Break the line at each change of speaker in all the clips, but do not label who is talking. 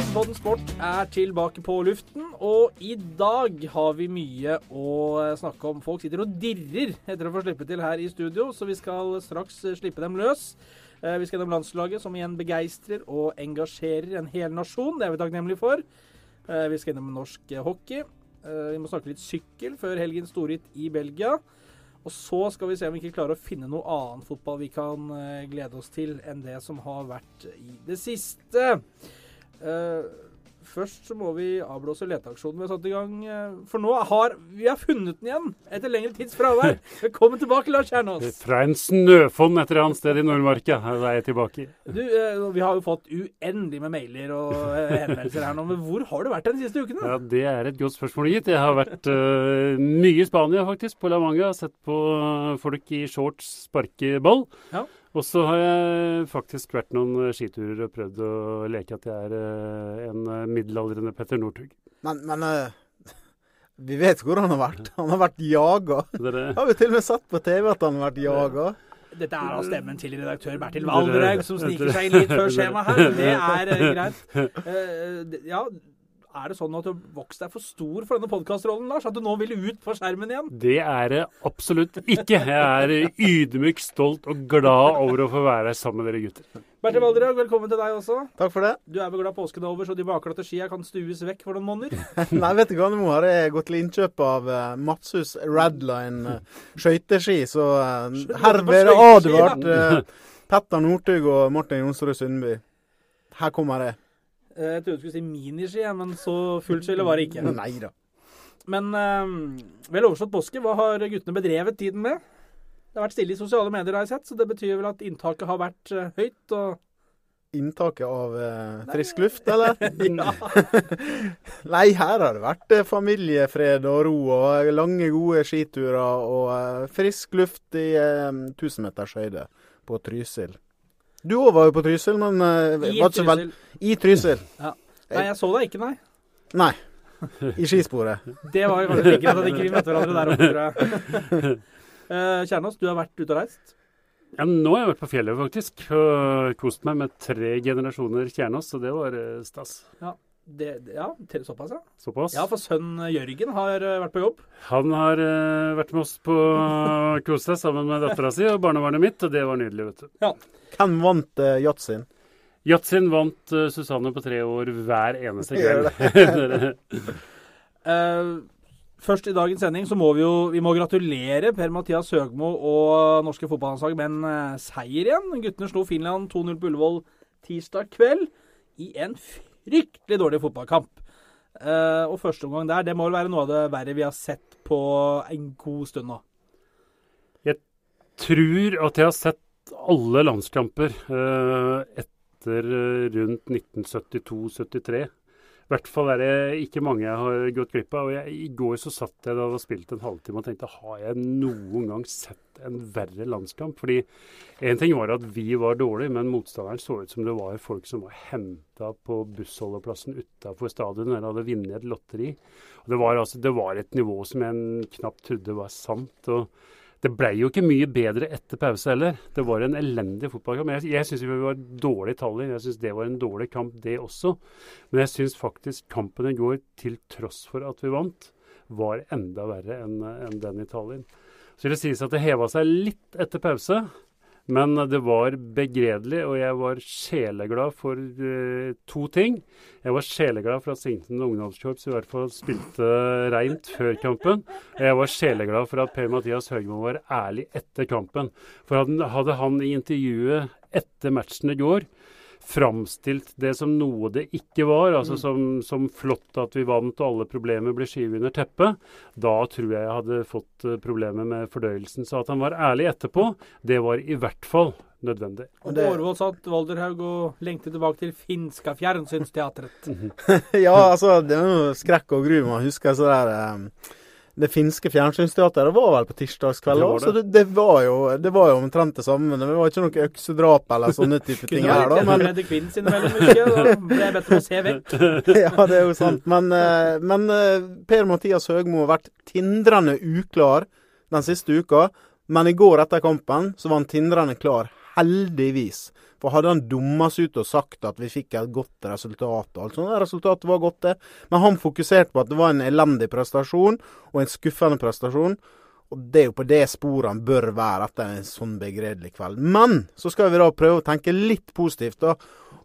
Aftenpodden Sport er tilbake på luften, og i dag har vi mye å snakke om. Folk sitter og dirrer etter å få slippe til her i studio, så vi skal straks slippe dem løs. Eh, Vi skal gjennom landslaget, som igjen begeistrer og engasjerer en hel nasjon. Det er vi takknemlige for. Eh, Vi skal gjennom norsk hockey. Eh, Vi må snakke litt sykkel før helgens storritt i Belgia. Og så skal vi se om vi ikke klarer å finne noe annen fotball vi kan glede oss til enn det som har vært i det siste. Eh, først så må vi avblåse leteaksjonen vi har satt i gang. eh, For nå har vi har funnet den igjen, etter lengre tids fravær. Velkommen tilbake, Lars Kjernås.
Fra en snøfonn et eller annet sted i Nordmarka. Er jeg tilbake.
Du, eh, vi har jo fått uendelig med mailer og henvendelser her nå, men hvor har du vært de siste ukene?
Ja, Det er et godt spørsmål, gitt. Jeg har vært uh, mye i Spania, faktisk, på La Manga. Sett på folk i shorts sparke ball.
Ja.
Og så har jeg faktisk vært noen skiturer og prøvd å leke at jeg er øh, en øh, middelaldrende Petter Northug.
Men, men uh, vi vet hvor han har vært. Han har vært jaga.
Dere
Har vi til og med sett på TV at han har vært jaga.
Dette er da stemmen til redaktør Bertil Valderhaug som sniker seg inn litt før skjemaet her. Det er eh, greit. Uh, ja, er det sånn at du har vokst deg for stor for denne podkastrollen, Lars? At du nå vil ut på skjermen igjen?
Det er det absolutt ikke. Jeg er ydmyk, stolt og glad over å få være her sammen med dere gutter.
Bertil Valderhaug, velkommen til deg også.
Takk for det.
Du er vel glad påsken er over, så de baklate skia kan stues vekk for noen måneder?
Nei, vet du hva, nå har jeg gått til innkjøp av uh, Madshus Radline uh, skøyteski, så uh, herved er det advart uh, Petter Northug og Martin Jonsrud Sundby. Her kommer jeg.
Eh, Jeg trodde du skulle si miniski, men så fullt skille var det ikke.
Nei da.
Men eh, vel overstått påske. Hva har guttene bedrevet tiden med? Det har vært stille i sosiale medier, har jeg sett, så det betyr vel at inntaket har vært eh, høyt. og
Inntaket av eh, frisk luft, eller? Nei, her har det vært eh, familiefred og ro og lange, gode skiturer og eh, frisk luft i 1000 meters høyde på Trysil. Du òg var jo på Trysil, men uh,
I
Trysil. vel I Trysil.
Nei, jeg så deg ikke, nei.
Nei. I skisporet.
Det var jo veldig sikkert greit at ikke vi møtte hverandre der oppe, tror jeg. uh, Kjernås, du har vært ute og reist.
Ja, nå har jeg vært på fjellet, faktisk. Og kost meg med tre generasjoner Kjernås, så det var øh, stas.
Det, det- ja, til- såpass, ja.
Såpass.
Ja, for sønnen Jørgen har eh, vært på jobb.
Han har uh, vært med oss på Kose seg sammen med dattera si og barnevernet mitt, og det var nydelig, vet du.
Hvem vant uh, yachtsin?
Yatzin vant uh, Susanne på tre år hver eneste kveld.
Eh, først i dagens sending så må vi jo vi må gratulere Per-Mathias Høgmo og norske fotballandslag med en eh, seier igjen. Guttene slo Finland 2-0 på Ullevål tirsdag kveld i en fryktelig dårlig fotballkamp. Uh, og første omgang der, det må vel være noe av det verre vi har sett på en god stund nå.
Jeg tror at jeg har sett alle landskamper uh, etter eh, rundt 1972-73. I hvert fall er det ikke mange jeg har gått glipp av. Og jeg, I går så satt jeg da og spilte en halvtime og tenkte har jeg noen gang sett en verre landskamp? Fordi en ting var at vi var dårlige, men motstanderen så ut som det var folk som var henta på bussholdeplassen utafor stadion eller hadde vunnet et lotteri. Og det, var altså, det var et nivå som jeg knapt trodde var sant. og det ble jo ikke mye bedre etter pause heller. Det var en elendig fotballkamp. Jeg, jeg syns vi var dårlige i Tallinn. Jeg syns det var en dårlig kamp, det også. Men jeg syns faktisk kampen i går, til tross for at vi vant, var enda verre enn en den i Tallinn. Så det sies at det heva seg litt etter pause. Men det var begredelig, og jeg var sjeleglad for uh, to ting. Jeg var sjeleglad for at Sington ungdomskorps i hvert fall spilte reint før kampen. Og jeg var sjeleglad for at Per-Mathias Høgmo var ærlig etter kampen. For hadde, han i intervjuet etter matchen i går framstilt det som noe det ikke var, altså som, som flott at vi vant og alle problemer ble skyvet under teppet, da tror jeg jeg hadde fått eh, problemer med fordøyelsen. Så at han var ærlig etterpå, det var i hvert fall nødvendig.
Og
Det-
Årvoll satt Valderhaug og lengtet tilbake til finska fjernsynsteatret.
ja, altså, det er jo skrekk og gru. Man husker så der eh, Det finske fjernsynsteateret var vel på tirsdagskveld òg, så det, det, var jo, det var jo omtrent det samme. Men det var ikke noe øksedrap eller sånne type ting her, da. Men,
Fredrik Quinn innimellom, husker jeg. Da ble jeg bedt om å se vekk.
ja, det er jo sant. Men, eh, men eh, Per-Mathias Høgmo har vært tindrende uklar den siste uka. Men i går etter kampen så var han tindrende klar, heldigvis. For hadde han dumma seg ut og sagt at vi fikk et godt resultat og alt sånt, resultatet var godt, det. Men han fokuserte på at det var en elendig prestasjon og en skuffende prestasjon. Og det er jo på det sporet han bør være etter en sånn begredelig kveld. Men så skal vi da prøve å tenke litt positivt, da.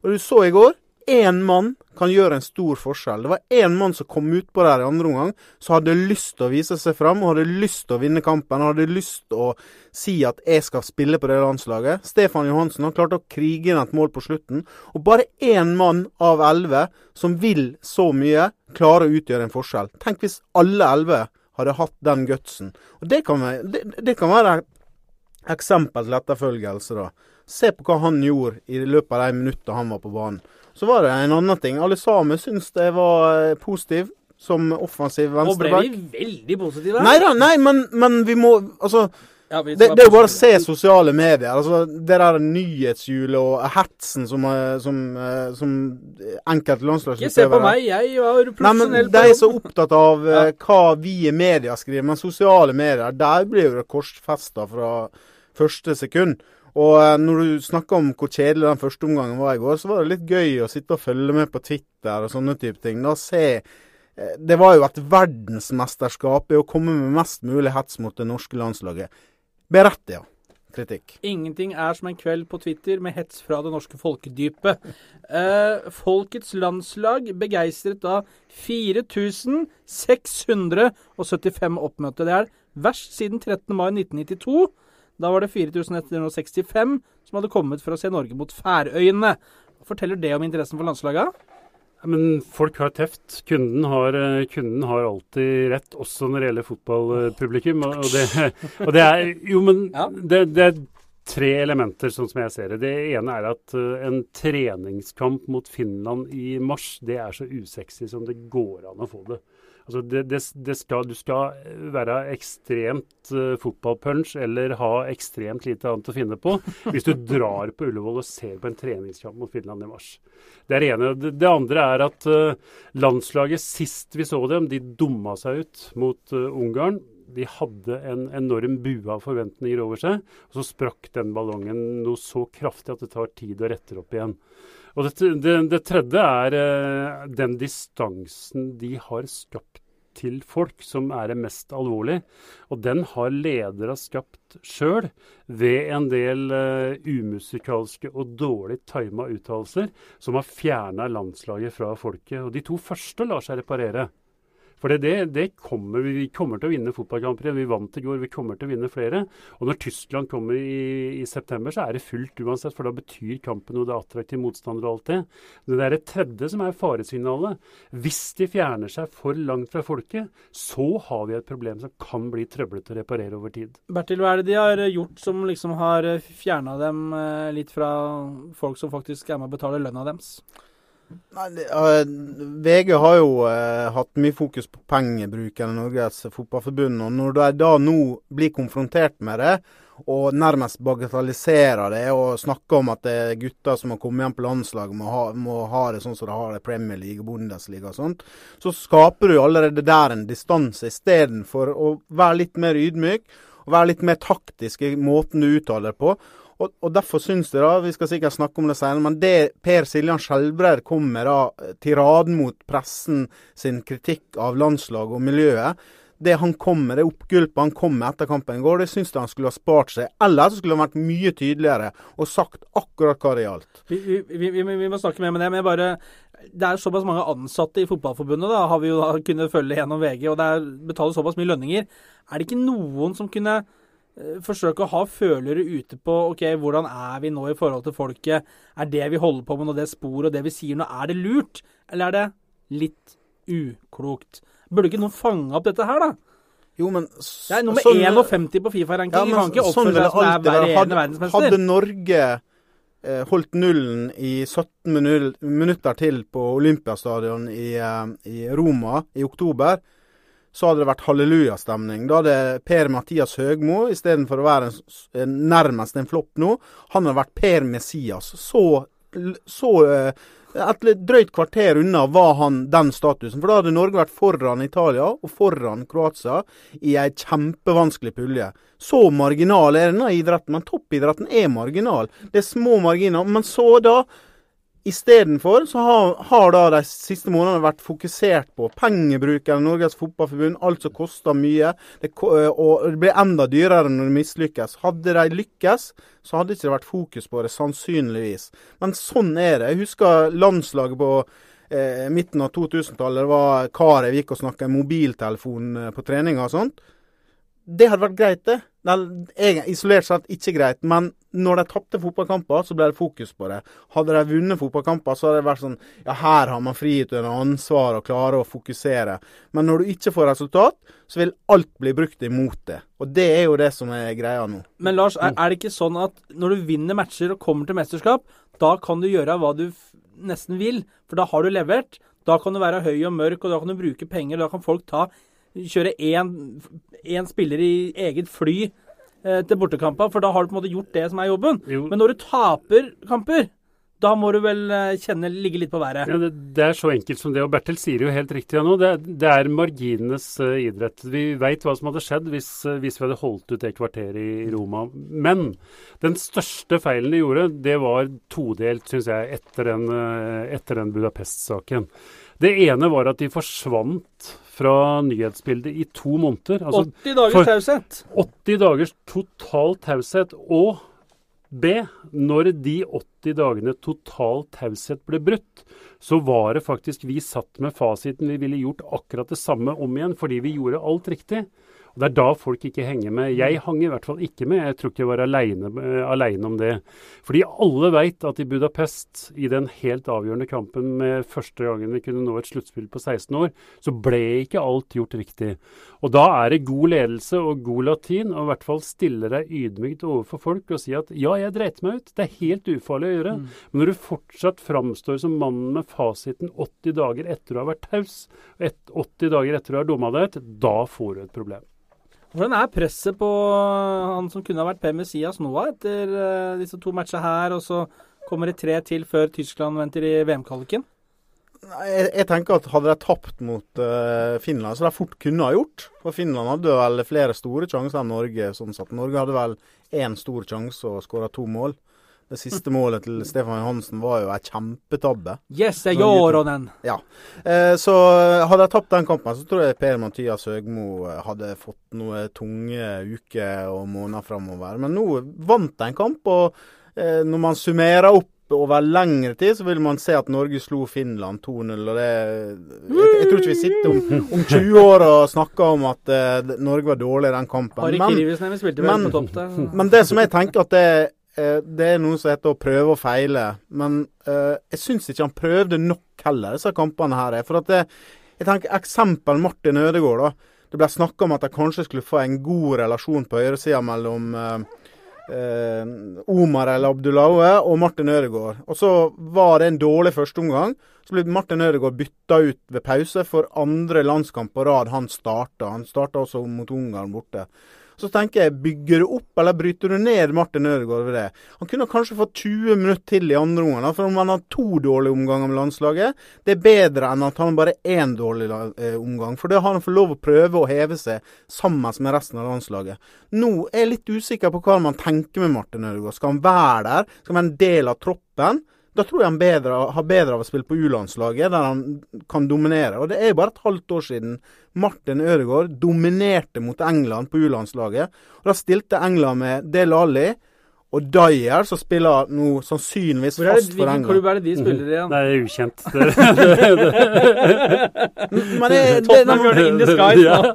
Og du så i går én mann kan gjøre en stor forskjell. Det var én mann som kom utpå der i andre omgang, som hadde lyst til å vise seg fram og hadde lyst til å vinne kampen. og Hadde lyst til å si at 'jeg skal spille på det landslaget'. Stefan Johansen han klarte å krige inn et mål på slutten. Og bare én mann av elleve som vil så mye, klarer å utgjøre en forskjell. Tenk hvis alle elleve hadde hatt den gutsen. Og det kan, være, det, det kan være eksempel til etterfølgelse, da. Se på hva han gjorde i løpet av de minuttene han var på banen. Så var det en annen ting. Alle samer syns det var eh, positiv som offensiv venstreback.
Nå ble vi veldig positive.
Nei da, nei, men, men vi må Altså,
Ja,
det, det er jo bare å se sosiale medier. Altså, Det der nyhetshjulet og hetsen som, eh, som, eh, som enkelte
Ikke se på meg, jeg var profesjonell
De er så opptatt av
Ja.
hva vi i media skriver, men sosiale medier, der blir jo det korsfesta fra første sekund. Og eh, når du snakker om hvor kjedelig den første omgangen var i går, så var det litt gøy å sitte og følge med på Twitter og sånne type ting. Da se eh, Det var jo et verdensmesterskap i å komme med mest mulig hets mot det norske landslaget. Berettiget kritikk.
Ingenting er som en kveld på Twitter med hets fra det norske folkedypet. Eh, Folkets landslag begeistret da 4675 oppmøtte. Det er verst siden 13. mai 1992. Da var det 4165 som hadde kommet for å se Norge mot Færøyene. Hva forteller det om interessen for landslaget?
Ja, Men folk har teft. Kunden har, eh, kunden har alltid rett, også når det gjelder fotballpublikum. Og det, og det er Jo, men
Ja.
det, det er tre elementer, sånn som jeg ser det. Det ene er at eh, en treningskamp mot Finland i mars, det er så usexy som det går an å få det. Altså det, det, det skal, du skal være ekstremt uh, fotballpunch eller ha ekstremt lite annet å finne på hvis du drar på Ullevål og ser på en treningskamp mot Finland i mars. Det er det ene. Det, det andre er at uh, landslaget, sist vi så dem, de dumma seg ut mot uh, Ungarn. De hadde en enorm bue av forventninger over seg, og så sprakk den ballongen noe så kraftig at det tar tid å rette opp igjen. Og det, det, det tredje er eh, den distansen de har skapt til folk, som er det mest alvorlige. Og den har ledere skapt sjøl ved en del eh, umusikalske og dårlig tima uttalelser som har fjerna landslaget fra folket. Og de to første lar seg reparere. For det, det, kommer, vi kommer til å vinne fotballkamper. Vi vant i går, vi kommer til å vinne flere. Og når Tyskland kommer i, i september, så er det fullt uansett, for da betyr kampen noe. Det er attraktiv motstander og alt det. Det er det tredje som er faresignalet. Hvis de fjerner seg for langt fra folket, så har vi et problem som kan bli trøblete å reparere over tid.
Bertil, hva er det de har gjort som liksom har fjerna dem eh, litt fra folk som faktisk er med og betaler lønna deres?
Nei, eh, VG har jo uh, hatt mye fokus på pengebruken i Norges Fotballforbund. og Når de da nå blir konfrontert med det, og nærmest bagatelliserer det og snakker om at det er gutter som har kommet hjem på landslaget, må må ha det sånn som de har det i Premier League og Bundesliga og sånt, så skaper du allerede der en distanse istedenfor å være litt mer ydmyk og være litt mer taktisk i måten du uttaler på. Og, og Derfor syns jeg, da, vi skal sikkert snakke om det senere, men det Per Siljan Skjelbreid kom med da, tiraden mot pressen sin kritikk av landslaget og miljøet, det han kom med, det oppgulpet han kom med etter kampen i går, det syns jeg han skulle ha spart seg. Eller så skulle han vært mye tydeligere og sagt akkurat hva det gjaldt.
Vi, vi, vi, vi, må snakke mer med det, men jeg bare Det er såpass mange ansatte i Fotballforbundet, da, har vi jo da kunnet følge gjennom VG, og det er betaler såpass mye lønninger. Er det ikke noen som kunne eh, forsøke å ha følere ute på ok, hvordan er vi nå i forhold til folket? Er det vi holder på med nå, det sporet og det vi sier nå, er det lurt? Eller er det litt uklokt? Burde ikke noen fange opp dette her, da?
Jo, men
Det er nummer
sånn-
51 på Fifa-ranking.
Ja, men
kan ikke
sånn
oppføre
vil det
som det er
alltid være. Hadde Norge eh, holdt nullen i 17 minutter til på Olympiastadion i, eh, i Roma i oktober, så hadde det vært hallelujastemning. Da hadde Per-Mathias Høgmo, istedenfor å være en, nærmest en flopp nå, han hadde vært Per Messias. Så, så eh, Et drøyt kvarter unna var han den statusen. For da hadde Norge vært foran Italia og foran Kroatia i ei kjempevanskelig pulje. Så marginal er denne idretten. Men toppidretten er marginal. Det er små marginer. Men så da Istedenfor så har, har da de siste månedene vært fokusert på pengebruken, Norges Fotballforbund, alt som koster mye. Det, og det blir enda dyrere når det mislykkes. Hadde de lykkes, så hadde ikke vært fokus på det, sannsynligvis. Men sånn er det. Jeg husker landslaget på eh, midten av 2000-tallet. Det var karet jeg gikk og snakka mobiltelefon eh, på treninga og sånt. Det hadde vært greit, det. Isolert sett ikke greit, men når de tapte fotballkamper, så ble det fokus på det. Hadde de vunnet fotballkamper, så hadde det vært sånn Ja, her har man frihet under ansvar og klarer å fokusere. Men når du ikke får resultat, så vil alt bli brukt imot det. Og det er jo det som er greia nå.
Men Lars, er, er det ikke sånn at når du vinner matcher og kommer til mesterskap, da kan du gjøre hva du nesten vil, for da har du levert. Da kan du være høy og mørk, og da kan du bruke penger. Da kan folk ta kjøre én spiller i eget fly eh, til bortekamper, for da har du på en måte gjort det som er jobben. Jo. Men når du taper kamper, da må du vel eh, kjenne ligge litt på været?
Ja, det, det, er så enkelt som det. Og Bertil sier jo helt riktig nå. Det, det, er marginenes uh, idrett. Vi veit hva som hadde skjedd hvis, uh, hvis, vi hadde holdt ut det kvarteret i Roma. Men den største feilen de gjorde, det var todelt, syns jeg, etter den, uh, den Budapest-saken. Det ene var at de forsvant fra nyhetsbildet i to måneder.
Altså, 80 dagers taushet.
80 dagers total taushet. Og B, når de 80 dagene total taushet ble brutt, så var det faktisk vi satt med fasiten. Vi ville gjort akkurat det samme om igjen fordi vi gjorde alt riktig. Og Det er da folk ikke henger med. Jeg hang i hvert fall ikke med. Jeg tror ikke jeg var aleine, aleine om det. Fordi alle veit at i Budapest, i den helt avgjørende kampen med første gangen vi kunne nå et sluttspill på 16 år, så ble ikke alt gjort riktig. Og da er det god ledelse og god latin, og i hvert fall stille deg ydmykt overfor folk og si at ja, jeg dreit meg ut. Det er helt ufarlig å gjøre. Mm. Men når du fortsatt framstår som mannen med fasiten 80 dager etter å ha vært taus, 80 dager etter å ha dumma deg ut, da får du et problem.
Hvordan er presset på han som kunne ha vært Per Messias nå, etter uh, disse to matchene her, og så kommer det tre til før Tyskland venter i VM-kvaliken?
Jeg, jeg, tenker at hadde de tapt mot uh, Finland, så de fort kunne ha gjort. For Finland hadde vel flere store sjanser enn Norge. sånn sett. Norge hadde vel én stor sjanse og skåra to mål. Det siste målet til Stefan Johansen var jo ei kjempetabbe.
Yes, jeg gjorde den!
Ja. Eh, så hadde jeg tapt den kampen, så tror jeg Per-Mathias Høgmo eh, hadde fått noen tunge uker og måneder framover. Men nå vant de en kamp, og eh, når man summerer opp over lengre tid, så vil man se at Norge slo Finland 2-0. og det, jeg, jeg, tror ikke vi sitter om, om 20 år og snakker om at uh, Norge var dårlig i den kampen.
Men,
men, men, det som jeg tenker at det eh, det er noe som heter å prøve og feile. Men eh, jeg syns ikke han prøvde nok heller, disse kampene her. For at det, jeg tenker Eksempel Martin Ødegaard. da. Det ble snakka om at de kanskje skulle få en god relasjon på høyresida mellom eh, eh, Omar El Abdullaue og Martin Ødegaard. Og så var det en dårlig førsteomgang. Så ble Martin Ødegaard bytta ut ved pause for andre landskamp på rad han starta. Han starta også mot Ungarn borte. Så tenker jeg, bygger du opp, eller bryter du ned Martin Ødegaard ved det? Han kunne kanskje fått 20 minutter til i andre omgang. For om han har to dårlige omganger med landslaget, det er bedre enn at han bare har én dårlig eh, omgang. For da har han fått lov å prøve å heve seg sammen med resten av landslaget. Nå er jeg litt usikker på hva man tenker med Martin Ødegaard. Skal han være der? Skal han være en del av troppen? Da tror jeg han bedre, har bedre av å spille på U-landslaget, der han kan dominere. Og det er jo bare et halvt år siden Martin Ødegaard dominerte mot England på U-landslaget. Og Da stilte England med Del Alli og Dyer, som spiller nå sannsynligvis fast for England.
Hvilken klubb er det de spiller i?
Ja? Det er ukjent.
Men det, det,
Tottenham gjør det in the
nå.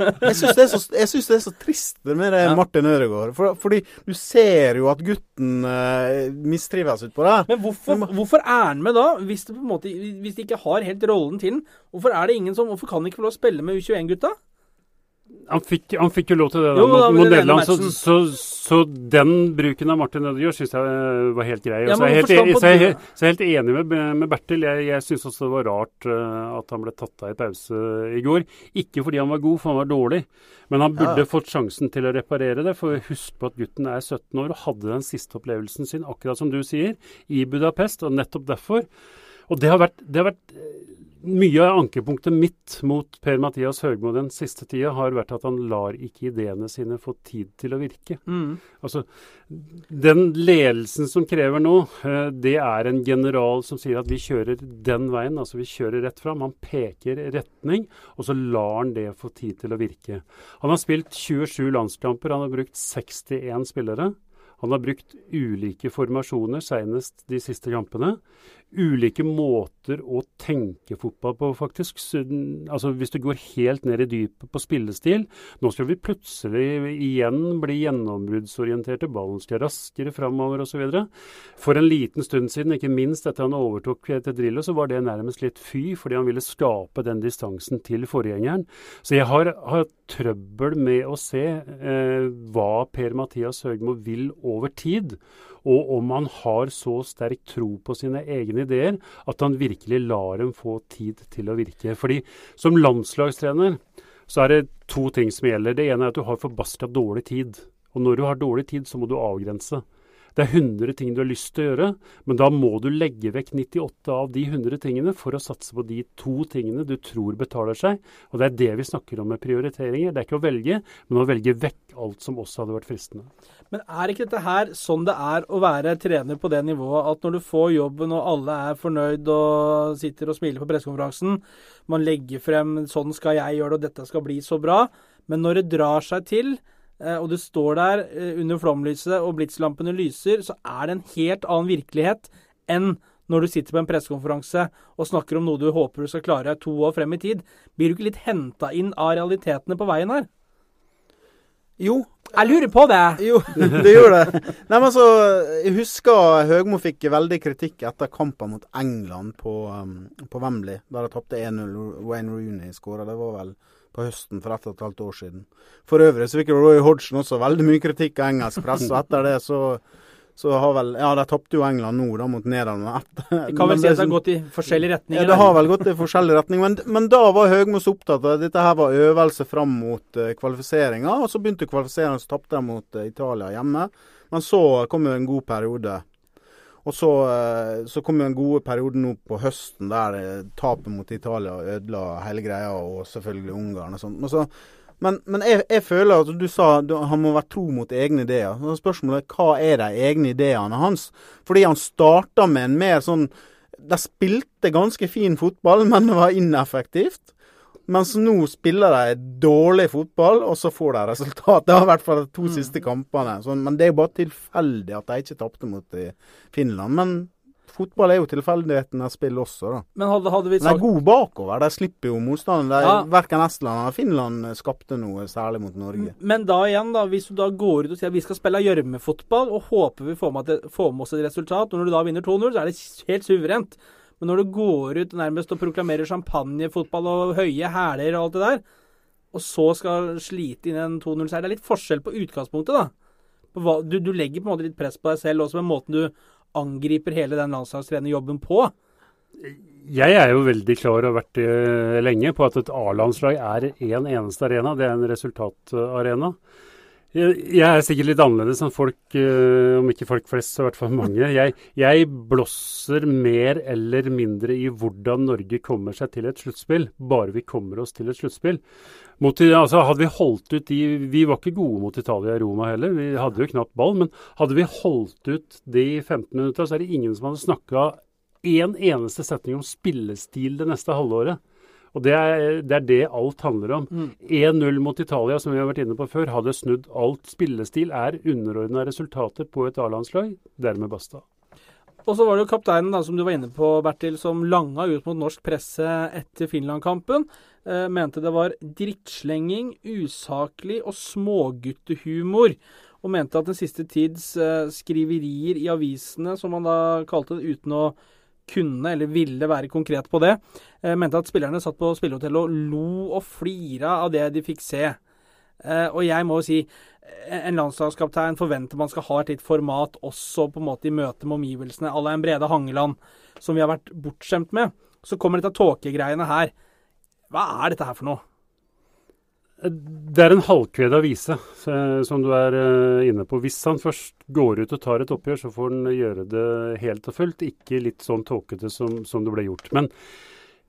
jeg syns det, det, er så trist med det ja. Martin Ødegaard. For, fordi du ser jo at gutten uh, mistrives utpå det.
Men hvorfor, hvorfor, er han med da, hvis, det måte, hvis de ikke har helt rollen til den? Hvorfor er det ingen som, hvorfor kan de ikke få lov å spille med U21-gutta?
Han fikk, han fikk, jo lov til det da, jo, mot, mot Nederland, så, så, så, den bruken av Martin Ødegaard syns jeg eh, var helt grei. Ja, så, jeg helt, så, jeg, så, jeg er helt enig med, med Bertil. Jeg, jeg syns også det var rart uh, at han ble tatt av i pause i går. Ikke fordi han var god, for han var dårlig. Men han burde ja. fått sjansen til å reparere det. For husk på at gutten er 17 år og hadde den siste opplevelsen sin, akkurat som du sier, i Budapest. Og nettopp derfor Og det har vært, det har vært eh, mye av ankepunktet mitt mot Per-Mathias Høgmo den siste tida har vært at han lar ikke ideene sine få tid til å virke.
Mm.
Altså, Den ledelsen som krever nå, eh, det er en general som sier at vi kjører den veien, altså vi kjører rett fram. Han peker retning, og så lar han det få tid til å virke. Han har spilt 27 landskamper, han har brukt 61 spillere. Han har brukt ulike formasjoner, senest de siste kampene. Ulike måter å tenke fotball på, faktisk. Altså Hvis du går helt ned i dypet på spillestil Nå skal vi plutselig igjen bli gjennombruddsorienterte. Ballen skal raskere framover osv. For en liten stund siden, ikke minst etter han overtok til Drillo, så var det nærmest litt fy, fordi han ville skape den distansen til forgjengeren. Så jeg har, hatt trøbbel med å se eh, hva Per-Mathias Høgmo vil over tid og om han har så sterk tro på sine egne ideer at han virkelig lar dem få tid til å virke. Fordi som landslagstrener så er det to ting som gjelder. Det ene er at du har forbaska dårlig tid. Og når du har dårlig tid, så må du avgrense. Det er 100 ting du har lyst til å gjøre, men da må du legge vekk 98 av de 100 tingene for å satse på de to tingene du tror betaler seg. Og det er det vi snakker om med prioriteringer. Det er ikke å velge, men å velge vekk alt som også hadde vært fristende.
Men er ikke dette her sånn det er å være trener på det nivået, at når du får jobben og alle er fornøyd og sitter og smiler på pressekonferansen, man legger frem 'sånn skal jeg gjøre det, og dette skal bli så bra', men når det drar seg til og du står der eh, under flomlyset og blitslampene lyser, så er det en helt annen virkelighet enn når du sitter på en pressekonferanse og snakker om noe du håper du skal klare to år frem i tid. Blir du ikke litt henta inn av realitetene på veien her?
Jo.
Jeg lurer på det.
Jo, det gjør det. Nei, men så, Jeg husker Høgmo fikk veldig kritikk etter kampen mot England på, um, på Wembley, der de tapte 1-0. Wayne Rooney skåra. Det var vel på høsten for ett og et halvt år siden. For øvrig så fikk Roy Hodgson også veldig mye kritikk av engelsk presse, og etter det så så har vel Ja, de tapte jo England nå, da, mot Nederland.
Vi kan vel si at det har gått i forskjellige retninger?
Ja, det har vel gått i forskjellige retninger. Men, men da var Høgmos opptatt av at dette her var øvelse fram mot uh, kvalifiseringa. Og så begynte kvalifiseringa, så tapte de mot uh, Italia hjemme. Men så kom jo en god periode og så, eh, så kom jo en god periode nå på høsten der eh, tapet mot Italia ødela hele greia, og selvfølgelig Ungarn og sånt. Men, så, men, men jeg, jeg, føler at du sa du, han må være tro mot egne ideer. Så spørsmålet er hva er de egne ideene hans? Fordi han starta med en mer sånn De spilte ganske fin fotball, men det var ineffektivt. Mens nå spiller de dårlig fotball, og så får de resultat. Det har i hvert fall de to mm. siste kampene. Så, men det er jo bare tilfeldig at de ikke tapte mot eh, Finland. Men fotball er jo tilfeldighetenes spill også, da.
Men hadde, hadde vi
sagt... De er gode bakover. De slipper jo motstanden. Ja. Verken Estland eller Finland skapte noe særlig mot Norge.
Men da igjen, da, hvis du da går ut og sier at vi skal spille gjørmefotball, og håper vi får med, får med oss et resultat, og når du da vinner 2-0, så er det helt suverent. Men når du går ut nærmest og proklamerer champagnefotball og høye hæler og alt det der, og så skal slite inn en 2-0-seier Det er litt forskjell på utgangspunktet, da. Du, du, legger på en måte litt press på deg selv også med måten du angriper hele den landslagstrenerjobben på.
Jeg er jo veldig klar og har vært det lenge på at et A-landslag er én en eneste arena. Det er en resultatarena. Jeg er sikkert litt annerledes enn folk, eh, om ikke folk flest, så i hvert fall mange. Jeg, jeg, blåser mer eller mindre i hvordan Norge kommer seg til et sluttspill, bare vi kommer oss til et sluttspill. Altså, hadde vi holdt ut de Vi var ikke gode mot Italia og Roma heller, vi hadde jo knapt ball. Men hadde vi holdt ut de 15 minutta, så er det ingen som hadde snakka en eneste setning om spillestil det neste halvåret. Og det er, det er det, alt handler om. Mm. 1-0 mot Italia, som vi har vært inne på før, hadde snudd alt. Spillestil er underordna resultater på et A-landslag. Dermed basta.
Og så var det jo kapteinen da, som du var inne på, Bertil, som langa ut mot norsk presse etter Finland-kampen. Eh, mente det var drittslenging, usaklig og småguttehumor. Og mente at den siste tids eh, skriverier i avisene, som han da kalte det, uten å kunne eller ville være konkret på det, eh, mente at spillerne satt på spillehotellet og lo og flira av det de fikk se. Eh, og jeg må jo si eh, en landslagskaptein forventer man skal ha et litt format også på en måte i møte med omgivelsene, à la en Brede Hangeland, som vi har vært bortskjemt med. Så kommer dette tåkegreiene her. Hva er dette her for noe?
Det er en halvkved avise som du er uh, inne på. Hvis han først går ut og tar et oppgjør, så får han gjøre det helt og fullt. Ikke litt sånn tåkete som, som, det ble gjort. Men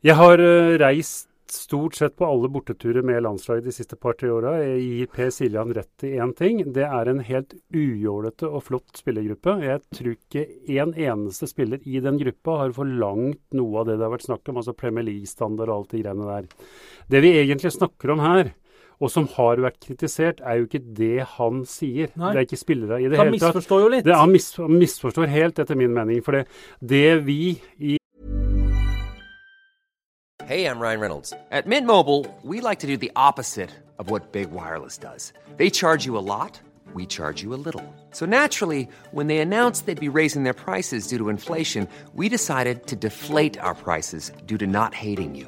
jeg har uh, reist stort sett på alle borteturer med landslaget de siste par-tre åra. Jeg gir Per Siljan rett i én ting. Det er en helt ujålete og flott spillergruppe. Jeg tror ikke en eneste spiller i den gruppa har forlangt noe av det det har vært snakk om, altså Premier League-standard og alt de greiene der. Det vi egentlig snakker om her, og som har vært kritisert, er jo ikke det han sier. Nei. Det er ikke spillere i det hele tatt. Han
misforstår jo litt.
Det, han, mis, misforstår helt, etter min mening. For det, det vi i
Hey, I'm Ryan Reynolds. At Mint Mobile, we like to do the opposite of what Big Wireless does. They charge you a lot, we charge you a little. So naturally, when they announced they'd be raising their prices due to inflation, we decided to deflate our prices due to not hating you.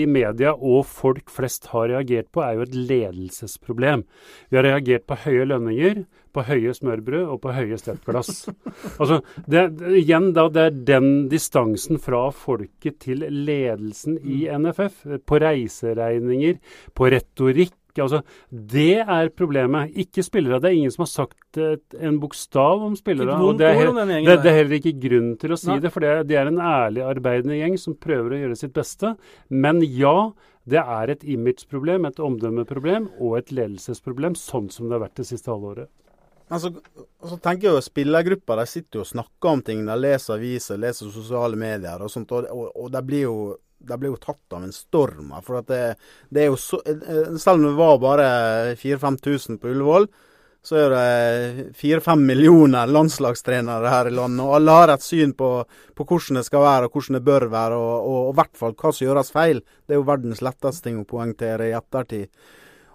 i media og folk flest har reagert på, er jo et ledelsesproblem. Vi har reagert på høye lønninger, på høye smørbrød og på høye steppglass. altså, det, igjen da, det er den distansen fra folket til ledelsen i NFF. På reiseregninger, på retorikk Altså, det er problemet. Ikke spillere. Det er ingen som har sagt et, en bokstav om spillere. Og det er, det, det er, heller ikke grunn til å si Nei. det, for det er, det er en ærlig arbeidende gjeng som prøver å gjøre sitt beste. Men ja, det er et imageproblem, et omdømmeproblem og et ledelsesproblem, sånn som det har vært det siste halvåret.
Altså, så tenker jeg jo Spillergruppa de sitter jo og snakker om ting. De leser aviser, leser sosiale medier og sånt. Og, og, og de blir jo de ble jo tatt av en storm. For det, det er jo så, eh, Selv om det var bare 4000-5000 på Ullevål, så er det 4-5 millioner landslagstrenere her i landet. Og alle har et syn på, på, hvordan det skal være og hvordan det bør være, og i hvert fall hva som gjøres feil. Det er jo verdens letteste ting å poengtere i ettertid.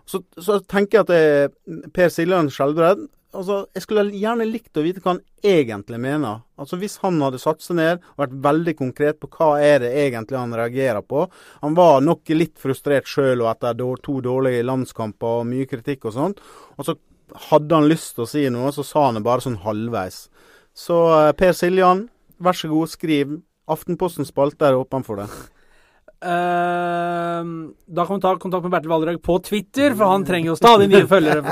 Så, så tenker jeg at det, Per Siljan Skjelbred altså, Jeg skulle gjerne likt å vite hva han egentlig mener. Altså Hvis han hadde satt seg ned og vært veldig konkret på hva er det egentlig han reagerer på. Han var nok litt frustrert sjøl etter to dårlige landskamper og mye kritikk og sånt. Og så hadde han lyst til å si noe, så sa han det bare sånn halvveis. Så eh, Per Siljan, vær så god, skriv. Aftenposten spalte er åpen for det.
Uh, da kan vi ta kontakt med Bertil Valdrag på Twitter, for han trenger jo stadig nye følgere.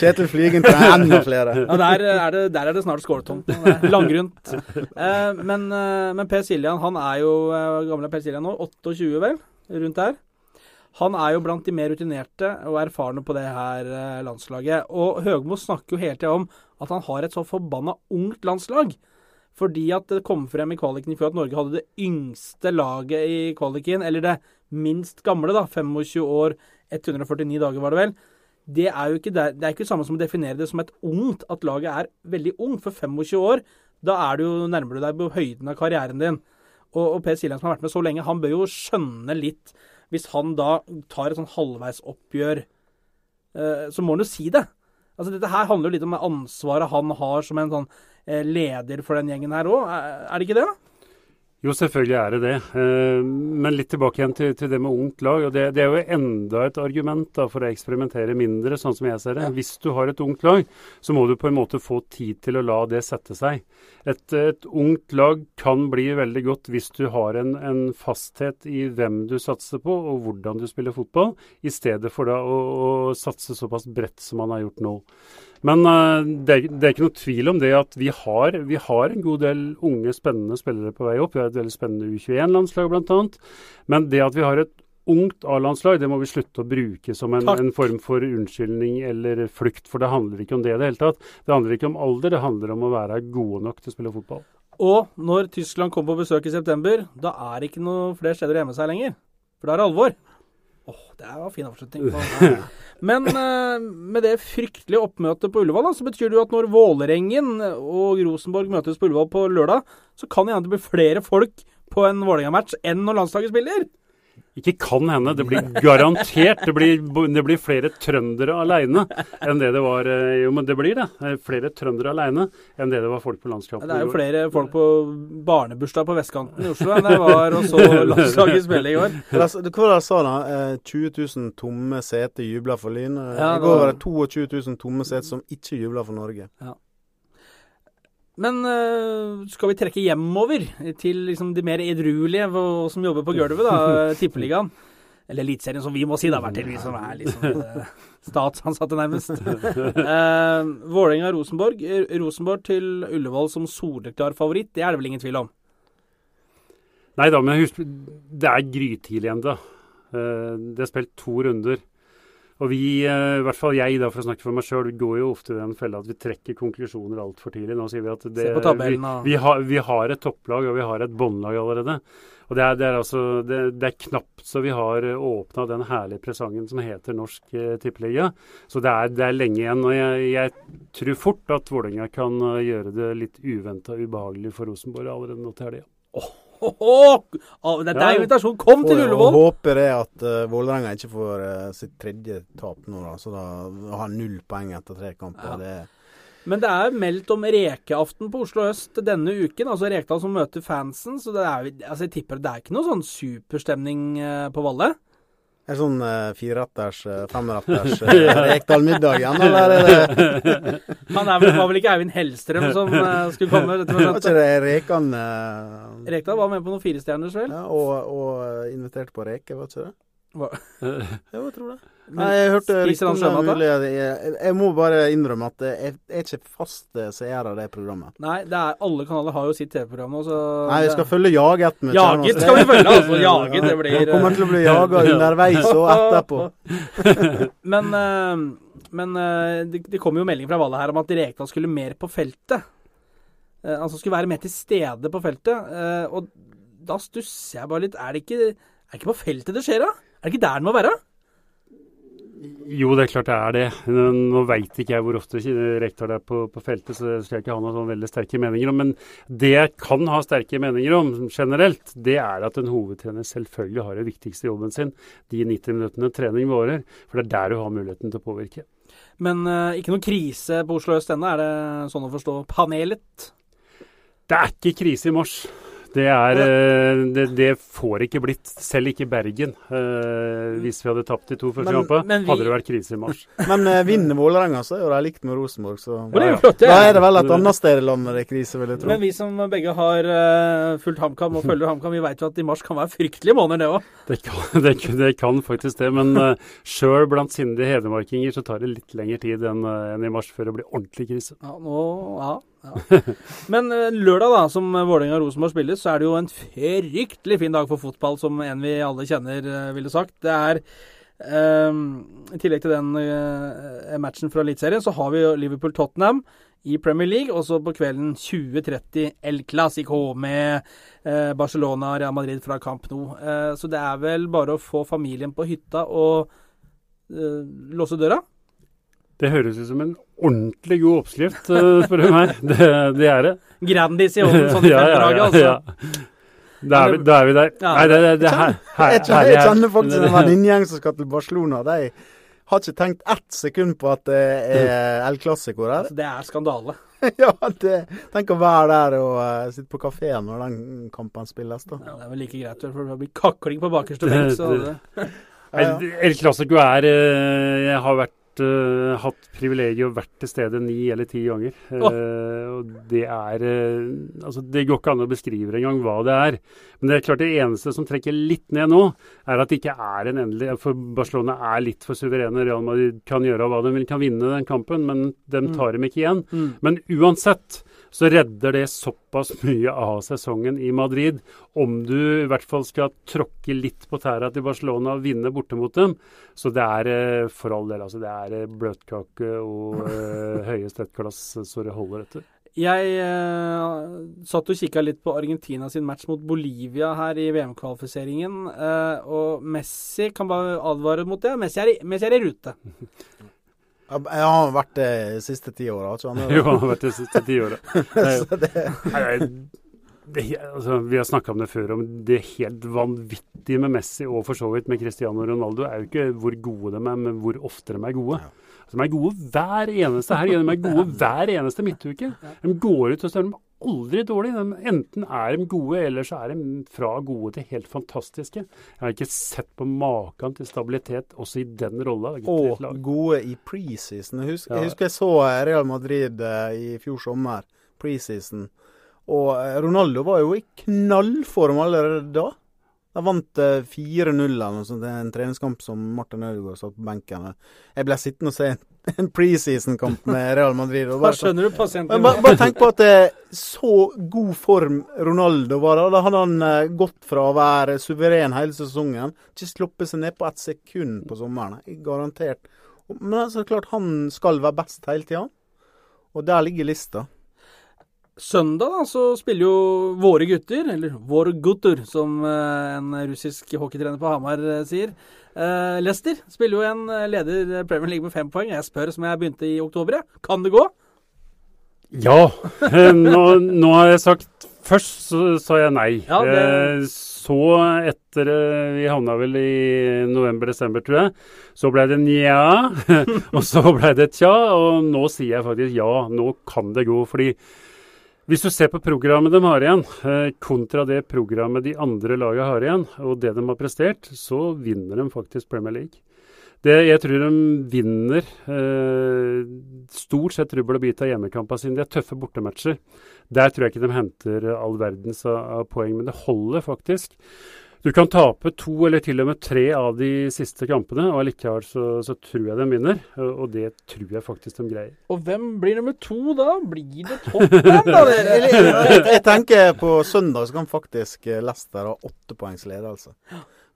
Kjetil Flygen trenger enda flere.
Ja, der er det, der er det snart skåltomt. Langgrunt. Uh, men, uh, men, Per Siljan, han er jo uh, gamle Per Siljan nå, 28 vel, rundt der. Han er jo blant de mer rutinerte og erfarne på det her landslaget. Og Høgmo snakker jo hele tida om at han har et så forbanna ungt landslag. Fordi at det kom frem i kvaliken i fjor at Norge hadde det yngste laget i kvaliken, eller det minst gamle, da. 25 år, 149 dager, var det vel. Det er jo ikke det, det er ikke samme som å definere det som et ungt, at laget er veldig ungt. For 25 år, da er du jo nærmer du deg på høyden av karrieren din. Og, og Per Siljan som har vært med så lenge, han bør jo skjønne litt Hvis han da tar et sånn halvveisoppgjør, eh, så må han jo si det. Altså Dette her handler jo litt om ansvaret han har som en sånn leder for den gjengen her òg. Er det ikke det?
Jo, selvfølgelig er det det. Eh, men litt tilbake igjen til, til det med ungt lag. og det, det, er jo enda et argument da, for å eksperimentere mindre, sånn som jeg ser det. Hvis du har et ungt lag, så må du på en måte få tid til å la det sette seg. Et, et ungt lag kan bli veldig godt hvis du har en, en, fasthet i hvem du satser på og hvordan du spiller fotball, i stedet for da å, å satse såpass bredt som man har gjort nå. Men uh, det, er, det, er, ikke noe tvil om det at vi har, vi har, en god del unge, spennende spillere på vei opp. Vi har et veldig spennende U21-landslag bl.a. Men det at vi har et ungt A-landslag, det må vi slutte å bruke som en, en, form for unnskyldning eller flukt. For det handler ikke om det i det hele tatt. Det handler ikke om alder, det handler om å være gode nok til å spille fotball.
Og når Tyskland kommer på besøk i september, da er det ikke noe flere steder å gjemme seg lenger. For da er det alvor. Åh, det var fin avslutning. på- Men eh, med det fryktelige oppmøtet på Ullevål, da, så betyr det jo at når Vålerengen og Rosenborg møtes på Ullevål på lørdag, så kan det hende det blir flere folk på en Vålerenga-match enn når landslaget spiller.
Ikke kan hende, det blir garantert. Det blir, det blir flere trøndere aleine enn det det var eh, Jo, men det blir det. Eh, Flere trøndere aleine enn det det var folk på landskampen.
Det er jo flere folk på barnebursdag på vestkanten i Oslo enn det var og så landslaget spille i går.
Hva var det jeg sa da? Eh, 20 000 tomme seter jubla for Lyn. I går
var-
det 22 000 tomme seter som ikke jubla for Norge.
Men eh, skal vi trekke hjemover til liksom de mer edruelige som jobber på gulvet, da, Tippeligaen? Eller Eliteserien, som vi må si, da, Bertil. Vi som er liksom eh, statsansatte, nærmest. Uh, Vålerenga-Rosenborg. Eh, Rosenborg til Ullevål som soleklar favoritt, det er det vel ingen tvil om?
Nei da, men husk, det er grytidlig ennå. Det er spilt to runder. Og vi, eh, i hvert fall jeg, da, for å snakke for meg sjøl, går jo ofte i den fella at vi trekker konklusjoner altfor tidlig. Nå sier vi at det,
tabellen,
vi, vi, har, vi har et topplag og vi har et båndlag allerede. Og det er, det er altså det, det er knapt så vi har åpna den herlige presangen som heter Norsk eh, Tippeliga. Så det er, det er lenge igjen. Og jeg, jeg tror fort at Vålerenga kan eh, gjøre det litt uventa ubehagelig for Rosenborg allerede nå til helga.
Åhå! Ah, Dette er invitasjon. Kom til Ullevål!
håper det at uh, Vålerenga ikke får uh, sitt tredje tap nå, da. Så da har null poeng etter tre kamper.
Ja.
Det,
Men det er meldt om rekeaften på Oslo øst denne uken. Altså Rekdal som møter fansen. Så det er, altså jeg tipper det er ikke noe sånn superstemning eh, på Valle.
Er det sånn uh, fireretters, uh, femretters uh, Rekdal-middag igjen, eller er det
Han er vel, var vel ikke Eivind Hellstrøm som uh, skulle komme? Dette
Var ikke det Rekan uh,
Rekdal var med på noen firestjerners, vel?
ja, og, og inviterte på reke, var ikke det?
Hva?
Jo, jeg tror det. Nei, jeg hørte
Spiser han
om det
sjømat, da?
Jeg, jeg, må bare innrømme at jeg jeg er ikke fast eh, seer av det programmet.
Nei, det er, alle kanaler har jo sitt TV-program nå, så
Nei, vi skal følge Jaget med
Jaget skal vi følge, altså. Jaget, det blir
kommer til å bli jaga underveis og etterpå.
Men, eh, men eh, det, det kom jo melding fra Valle her om at Rekdal skulle mer på feltet. Altså skulle være mer til stede på feltet. og da stusser jeg bare litt. Er det ikke, er det ikke på feltet det skjer, da? Er det ikke der den må være?
Jo, det er klart det er det. Nå veit ikke jeg hvor ofte rektor er på, på feltet, så det skal jeg ikke ha noen sånn veldig sterke meninger om. Men det jeg kan ha sterke meninger om generelt, det er at en hovedtrener selvfølgelig har den viktigste jobben sin. De 90 minuttene trening varer. For det er der du har muligheten til å påvirke.
Men uh, ikke noen krise på Oslo øst ennå, er det sånn å forstå? Panelet?
Det er ikke krise i mars. Det, er, eh, det, det får ikke blitt, selv ikke Bergen. Eh, hvis vi hadde tapt de to første kampene, hadde det vært krise i mars.
Men eh, vinner Vålerenga, så er jo de likt med Rosenborg, så
Og det er jo
flott, ja.
det.
Da er det vel et annet sted i landet det er krise, vil jeg tro.
Men vi som begge har uh, fulgt HamKam og følger HamKam, vi vet jo at i mars kan være fryktelige måneder, det òg.
Det kan, det, det kan faktisk det, men uh, sjøl blant sindige hedmarkinger så tar det litt lengre tid enn eh, enn i mars før det blir ordentlig krise.
Ja, nå, ja, Men eh, lørdag, da, som Vålerenga og Rosenborg spilles, så er det jo en fryktelig fin dag for fotball, som en vi alle kjenner, eh, ville sagt. Det er eh, I tillegg til den eh, matchen fra Eliteserien, så har vi jo Liverpool-Tottenham i Premier League, og så på kvelden 20.30 El Clásico med eh, Barcelona og Real Madrid fra Camp Nou. Eh, så det er vel bare å få familien på hytta og låse døra.
Det høres ut som en ordentlig god oppskrift, spør du meg. Det, det er det.
Grandis i ovnen, sånn i femdraget, altså.
Da er, vi, da er vi der.
Ja.
Nei, det, det, det her, her, herlig
jeg kjenner faktisk en venninnegjeng som skal til Barcelona. De har ikke tenkt ett sekund på at det er El Clásico der.
Altså, det er skandale.
ja, det, Tenk å være der og uh, sitte på kafeen når den kampen spilles, da.
Ja, det er vel like greit, for det blir kakling på bakerste benk.
El Clásico er eh, Jeg har vært eh, hatt privilegiet og vært til stede ni eller ti ganger. Eh, og det er uh, Altså, det går ikke an å beskrive engang hva det er. Men det er klart det eneste som trekker litt ned nå, er at det ikke er en endelig For Barcelona er litt for suverene. Real Madrid kan gjøre hva de vil, kan vinne den kampen, men de tar dem ikke igjen.
Mm.
Men uansett så redder det såpass mye av sesongen i Madrid. Om du i hvert fall skal tråkke litt på tæra til Barcelona og vinne borte mot dem. Så det er eh, for all del altså det er eh, bløtkake og eh, høye stettglass så det holder etter.
Jeg eh, satt og kikka litt på Argentina sin match mot Bolivia her i VM-kvalifiseringen. eh, og Messi kan bare advare mot det. Messi er i, Messi er i rute.
Jeg har vært det de siste ti åra. Han
Jo, han har vært det de siste ti åra. Altså, vi har snakka om det før, om det helt vanvittige med Messi og for så vidt med Cristiano Ronaldo er jo ikke hvor gode de er, men hvor ofte de er gode. Altså, de er gode hver eneste helg, de er gode hver eneste midtuke. De går ut og står de aldri dårlig. Enten er de gode, eller så er de fra gode til helt fantastiske. Jeg har ikke sett på maken til stabilitet også i den rolla.
Og gode i preseason. Jeg husker, jeg husker jeg så Real Madrid eh, i fjor sommer, preseason. Og eh, Ronaldo var jo i knallform allerede da. De vant eh, 4-0 eller noe sånt. Det er en treningskamp som Martin Ødegaard satt på benken. Jeg ble sittende og se en, en preseason-kamp med Real Madrid.
Da skjønner du pasienten.
Bare, bare tenk på at det er så god form Ronaldo var da. Hadde han eh, gått fra å være suveren hele sesongen, ikke sluppet seg ned på ett sekund på sommeren. Garantert. Men altså, klart han skal være best hele tida. Og der ligger lista.
Søndag da, så spiller jo våre gutter, eller våre gutter, som eh, en russisk hockeytrener på Hamar eh, sier. Eh, Leicester spiller jo en leder Premier League med fem poeng. Jeg spør som jeg begynte i oktober. jeg. Kan det gå?
Ja. Nå, nå har jeg sagt Først så sa jeg nei.
Ja, det-
Så etter Vi havna vel i november-desember, tror jeg. Så ble det nja, og så ble det tja, og nå sier jeg faktisk ja. Nå kan det gå. fordi hvis du ser på programmet de har igjen, eh, kontra det programmet de andre lagene har igjen, og det de har prestert, så vinner de faktisk Premier League. Det, jeg tror de vinner eh, stort sett rubbel og bit av hjemmekampene sine. De er tøffe bortematcher. Der tror jeg ikke de henter all verdens av, av poeng, men det holder faktisk. Du kan tape to eller til og med tre av de siste kampene, og likevel så, så tror jeg de vinner. Og, det tror jeg faktisk de greier.
Og hvem blir nummer to da? Blir det Tottenham, da?
Jeg, jeg tenker på søndag så kan faktisk eh, Leicester ha åtte poengs ledelse.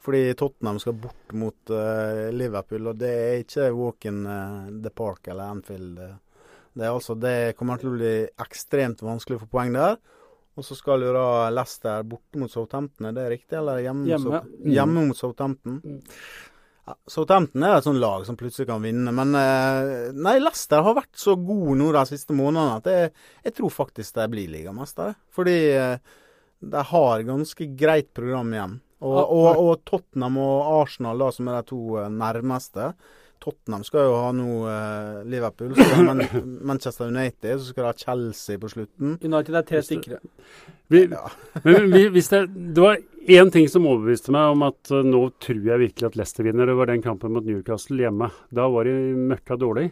Fordi Tottenham skal bort mot uh, Liverpool, og det er ikke walk in uh, the park eller Anfield. eh. Det, er altså, det kommer til å bli ekstremt vanskelig å få poeng der. Og så skal jo da Leicester borte mot Southampton, er det riktig? Eller hjemme, mot
Hjemme.
Sout- hjemme mot Southampton? Ja, Southampton er et sånt lag som plutselig kan vinne, men eh, nei, Leicester har vært så god nå de siste månedene at jeg, jeg tror faktisk de blir ligamestere. Fordi eh, de har ganske greit program igjen. Og, og, og Tottenham og Arsenal, da, som er de to eh, nærmeste. Tottenham skal jo ha nå eh, Liverpool, så skal Man Manchester United, så skal de ha Chelsea på slutten.
United er tre stykker.
Vi, men vi, hvis det, det var én ting som overbeviste meg om at uh, nå tror jeg virkelig at Leicester vinner. Det var den kampen mot Newcastle hjemme. Da var de møkka dårlig.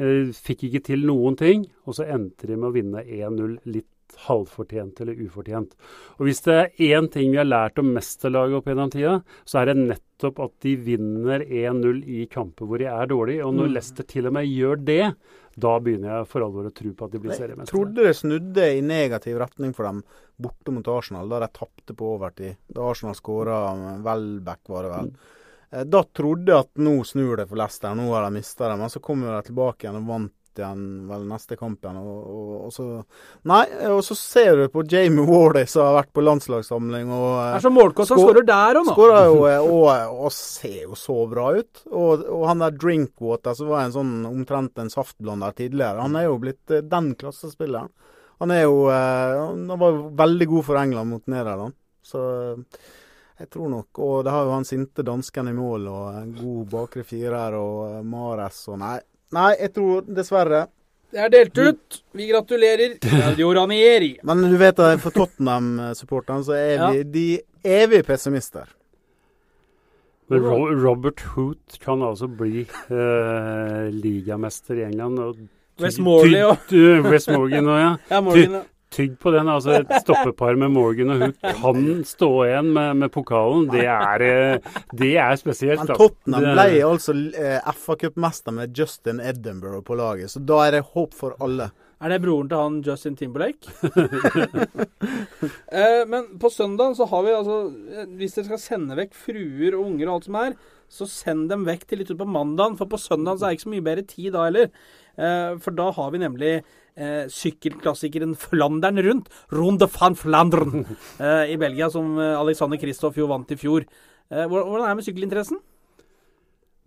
Uh, fikk ikke til noen ting, og så endte de med å vinne 1-0 litt halvfortjent eller ufortjent. Og Hvis det er én ting vi har lært om mesterlaget opp gjennom tida, så er det nettopp at de vinner 1-0 i kamper hvor de er dårlige. Og når
Mm.
Leicester til og med gjør det, da begynner jeg for alvor å tro på at de blir
Jeg
seriemestere.
trodde det snudde i negativ retning for dem borte mot Arsenal, da de tapte på overtid. Da Arsenal skåra Welbeck, var det vel. Eh, Da trodde jeg at nå snur det for Leicester, nå har de mista det. Men så kommer de tilbake igjen og vant igjen vel neste kamp igjen. Og, og, og så Nei, og så ser du på Jamie Wardy som har vært på landslagssamling og
er som målkåt, han skårer der òg nå.
Skårer jo eh, og, og ser jo så bra ut. Og, og han der Drinkwater, som var en sånn omtrent en saftblander tidligere, han er jo blitt eh, den klassespilleren. Han er jo eh, Han var jo veldig god for England mot Nederland. Så eh, jeg tror nok Og det har jo han sinte dansken i mål, og en god bakre firer, og eh, Mares og Nei. Nei, jeg tror dessverre.
Det er delt ut. Vi gratulerer. Radio Ranieri.
Men du vet at for Tottenham-supporterne så er
Ja.
vi de evige pessimister.
Men Ro Robert Hoot kan altså bli uh, ligamester i England. Og
West
Morgan òg, ja.
Ja, Morgan, ja.
Tygg på den. altså Et stoppepar med Morgan og hun kan stå igjen med, med pokalen. Det er, eh, det er spesielt.
Men. Tottenham ble altså eh, FA Cup-mester med Justin Edinburgh på laget, så da er det håp for alle.
Er det broren til han Justin Timberlake? eh, men på søndag så har vi altså eh, Hvis dere skal sende vekk fruer og unger og alt som er, så send dem vekk til litt utpå mandagen, for på søndagen så er det ikke så mye bedre tid da heller. Eh, for da har vi nemlig eh, sykkelklassikeren Flandern rundt, Ronde van Flandern, eh, i Belgia, som eh, Alexander Kristoff jo vant i fjor. Eh, hvordan er det med sykkelinteressen?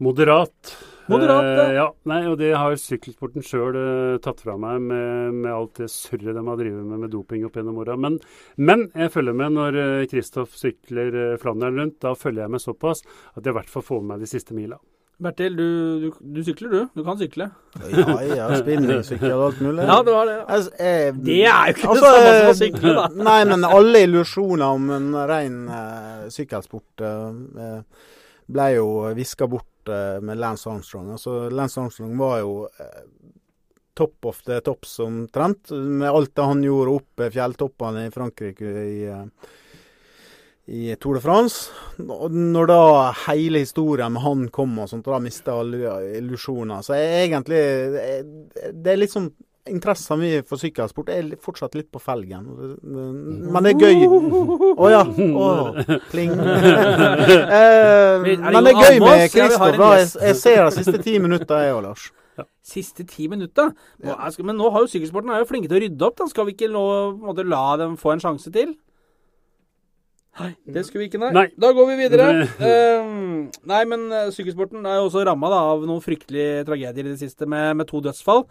Moderat.
Moderat, ja.
Eh, ja. Nei, og det har sykkelsporten sjøl eh, tatt fra meg med, med alt det surret de har drevet med med doping opp gjennom åra. Men, men jeg følger med når Kristoff sykler Flandern rundt. Da følger jeg med såpass at jeg i hvert fall får med meg de siste mila.
Bertil, du, du, du sykler du? Du kan sykle?
Ja, ja, spinningsykkel og alt mulig.
Ja, det var det.
Altså, jeg-
Det er jo ikke
Altså,
det samme som å sykle, da.
Nei, men alle illusjoner om en ren eh, sykkelsport eh, ble jo viska bort eh, med Lance Armstrong. Altså, Lance Armstrong var jo eh, top of the tops omtrent, med alt det han gjorde opp fjelltoppene i Frankrike i, i Tour de France. Når da hele historien med han kom og sånt, og da mista alle illusjoner. Så jeg, egentlig det- er litt sånn Interessen min for sykkelsport er fortsatt litt på felgen. Men det er gøy. Å ja. Oh, pling. Eh, men det er gøy med Kristoff. Jeg, jeg ser de siste ti minutter, jeg òg, Lars.
Siste ti minutter? Men nå har jo sykkelsporten er jo flinke til å rydde opp. Da. Skal vi ikke nå, på la dem få en sjanse til? Nei, det skulle vi ikke, nei.
Nei.
Da går vi videre. Ehm, nei, men eh, sykkelsporten er jo også ramma av noen fryktelige tragedier i det siste, med, med to dødsfall.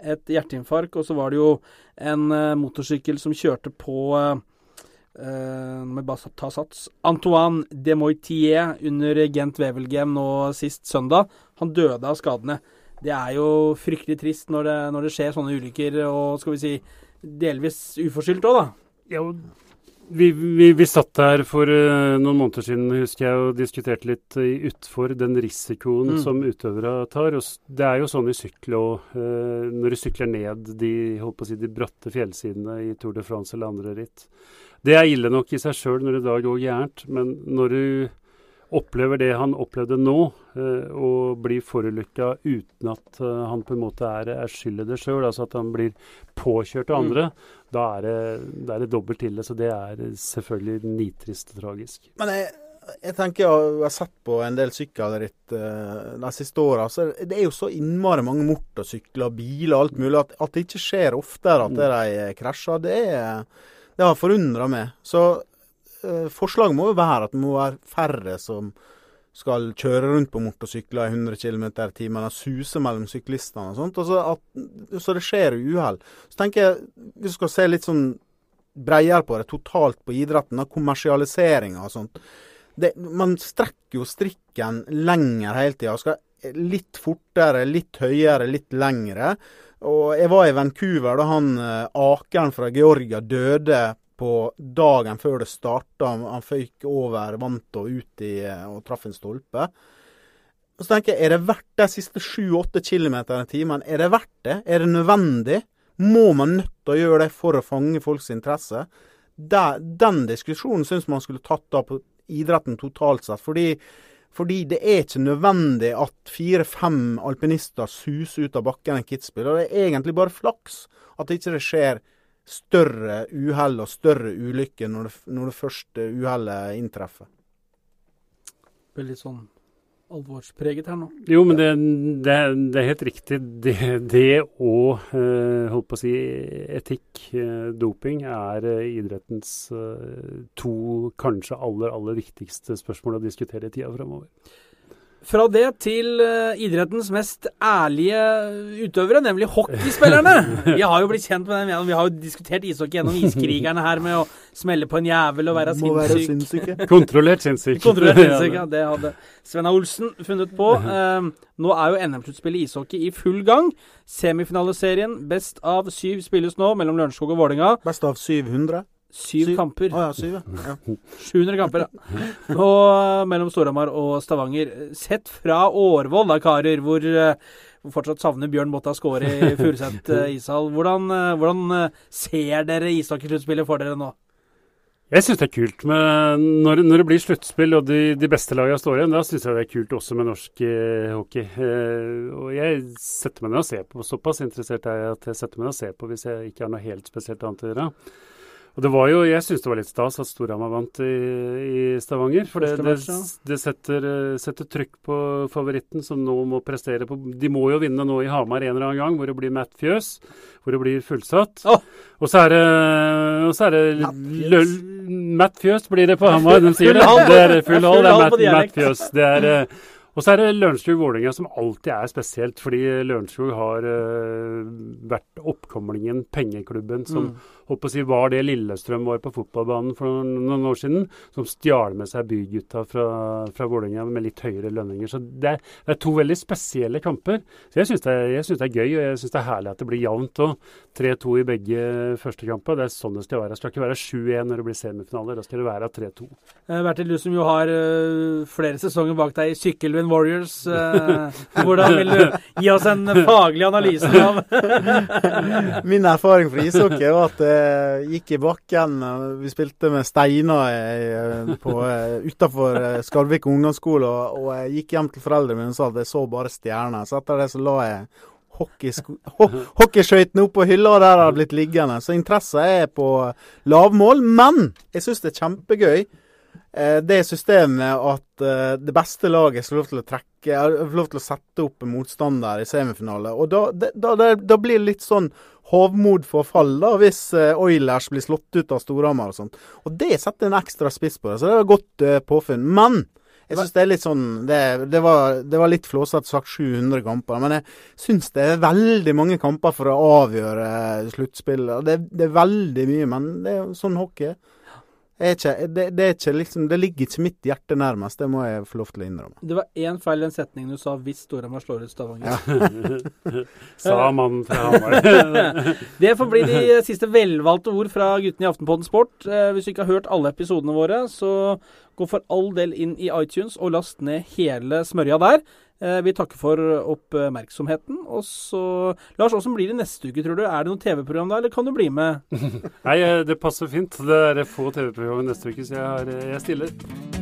Et hjerteinfarkt, og så var det jo en uh, motorsykkel som kjørte på uh, eh, Nå må jeg bare ta sats. Antoine Demoitier under Gent Wevelgem nå sist søndag. Han døde av skadene. Det er jo fryktelig trist når det, når det skjer sånne ulykker, og skal vi si delvis uforskyldt òg, da.
Ja, og vi, vi, vi satt her for uh, noen måneder siden husker jeg, og diskuterte litt uh, utfor den risikoen
Mm.
som utøvere tar. Og det er jo sånn i sykkel òg. når du sykler ned de, si, de bratte fjellsidene i Tour de France eller andre ritt. Det er ille nok i seg sjøl når det da går gærent, men når du opplever det han opplevde nå, uh, og blir forulykka uten at uh, han på en måte er, er skyld i det sjøl, altså at han blir påkjørt av
Mm.
Da er det, det, er det dobbelt ille. Så det er selvfølgelig nitrist og tragisk.
Men jeg, jeg tenker jeg har sett på en del sykkelritt uh, de siste åra. Så det er jo så innmari mange motorsykler, biler og alt mulig at, at det ikke skjer oftere at de eh, krasjer. Det, er, det har forundra meg. Så uh, forslaget må jo være at det må være færre som skal kjøre rundt på motorsykler i 100 km i timen og suse mellom syklistene og sånt. Og så, at, så det skjer uhell. Så tenker jeg, vi skal se litt sånn bredere på det, totalt på idretten, kommersialiseringa og sånt. Det, man strekker jo strikken lenger hele tida. Skal litt fortere, litt høyere, litt lengre. Og jeg var i Vancouver da han eh, akeren fra Georgia døde på dagen før det starta. Han, føyk over vant og ut i, eh, og traff en stolpe. Og så tenker jeg, er det verdt de siste 7-8 km i timen? Er det verdt det? Er det nødvendig? Må man nødt til å gjøre det for å fange folks interesse? Der, den diskusjonen syns man skulle tatt da på idretten totalt sett. Fordi, fordi det er ikke nødvendig at fire-fem alpinister suser ut av bakken en Kitzbühel. Og det er egentlig bare flaks at det ikke skjer større uhell og større ulykker når det, når det første uhellet inntreffer.
Veldig sånn alvorspreget her nå.
Jo, men det, det, det er helt riktig. Det, det og eh, holdt på å si etikk, eh, doping, er eh, idrettens to kanskje aller, aller viktigste spørsmål å diskutere i tida framover.
Fra det til eh, idrettens mest ærlige utøvere, nemlig hockeyspillerne. Vi har jo blitt kjent med dem. Vi har jo diskutert ishockey gjennom iskrigerne her med å smelle på en jævel og være
Må være
sinnssyk.
sinnssyke.
Kontrollert sinnssyk.
Kontrollert sinnssyk, ja. Det hadde Svenna Olsen funnet på. Eh, nå er jo NM-sluttspillet i ishockey i full gang. Semifinaliserien best av syv spilles nå mellom Lørenskog og Vålerenga.
Best av 700?
Syv
Syv.
kamper.
Å ja, syv, ja.
700 kamper, ja. Og eh, mellom Storhamar og Stavanger. Sett fra Årvoll, da, karer, hvor, eh, fortsatt savner Bjørn Botta Skåre i Furuset eh, ishall. Hvordan, hvordan ser dere ishockeysluttspillet for dere nå?
Jeg syns det er kult med når, når det blir sluttspill og de, de beste lagene står igjen, da syns jeg det er kult også med norsk eh, hockey. Eh, og jeg setter meg ned og ser på. Såpass interessert er jeg at jeg setter meg ned og ser på hvis jeg ikke har noe helt spesielt annet å gjøre. Og det var jo, Jeg syns det var litt stas at Storhamar vant i, i Stavanger. For det, det, det setter, eh, setter trykk på favoritten, som nå må prestere på De må jo vinne nå i Hamar en eller annen gang, hvor det blir Matt Fjøs. Hvor det blir fullsatt.
Oh.
Og så er det, så er det
Matt Fjøs.
Matt Fjøs blir det på Hamar. De sier det. Det er full hall. Det er Matt. Matt Fjøs. Det er, eh, og så er det Lørenskog-Vålerenga, som alltid er spesielt. Fordi Lørenskog har uh, vært oppkomlingen, pengeklubben, som
Mm.
På å si var det Lillestrøm var på fotballbanen for noen, noen år siden. Som stjal med seg bygutta fra, fra Vålerenga med litt høyere lønninger. Så det er, det er to veldig spesielle kamper. Så jeg syns det, er- synes det er gøy, og jeg syns det er herlig at det blir jevnt òg. 3-2 i begge første kamper. Det er sånn det skal være. Det skal ikke være 7-1 når det blir semifinaler. Da skal det være 3-2.
Eh, Bertil, du som jo har eh, flere sesonger bak deg i Sykkylven Warriors. eh, hvordan vil du gi oss en faglig analyse av
Min erfaring fra ishockey var at jeg gikk i bakken. Vi spilte med steiner eh, eh, utafor eh, Skarvik ungdomsskole. Og, og jeg gikk hjem til foreldrene mine og sa at jeg så bare stjerner. Så etter det så la jeg hockeyskøytene opp på hylla, og der har det blitt liggende. Så interessa er på lavmål. Men jeg syns det er kjempegøy. eh, Det systemet at eh, det beste laget skal få lov til å trekke Får lov til å sette opp motstander i semifinale. Og da, da, da, da blir det litt sånn hovmod for fall, da, hvis eh, Oilers blir slått ut av Storhamar og sånt. Og det setter en ekstra spiss på det, så det er godt uh, påfunn. Men jeg syns det er litt sånn Det, det, var, det var litt flåsete sagt 700 kamper, men jeg syns det er veldig mange kamper for å avgjøre sluttspillet. Det, det er veldig mye, men det er sånn hockey er. Er ikke, det, det, er ikke liksom, det ligger ikke mitt hjerte nærmest, det må jeg få lov til å innrømme.
Det var én feil i den setningen du sa 'hvis Storhamar slår ut Stavanger'.
Sa mannen fra Hamar.
Det får bli de siste velvalgte ord fra guttene i Aftenpodden Sport. Eh, hvis du ikke har hørt alle episodene våre, så gå for all del inn i iTunes og last ned hele smørja der. Eh, vi takker for oppmerksomheten. Og så Lars, åssen blir det neste uke, tror du? Er det noe TV-program da, eller kan du bli med?
Nei, eh, det passer fint. Det er få TV-programmer neste uke, så jeg, har, jeg stiller.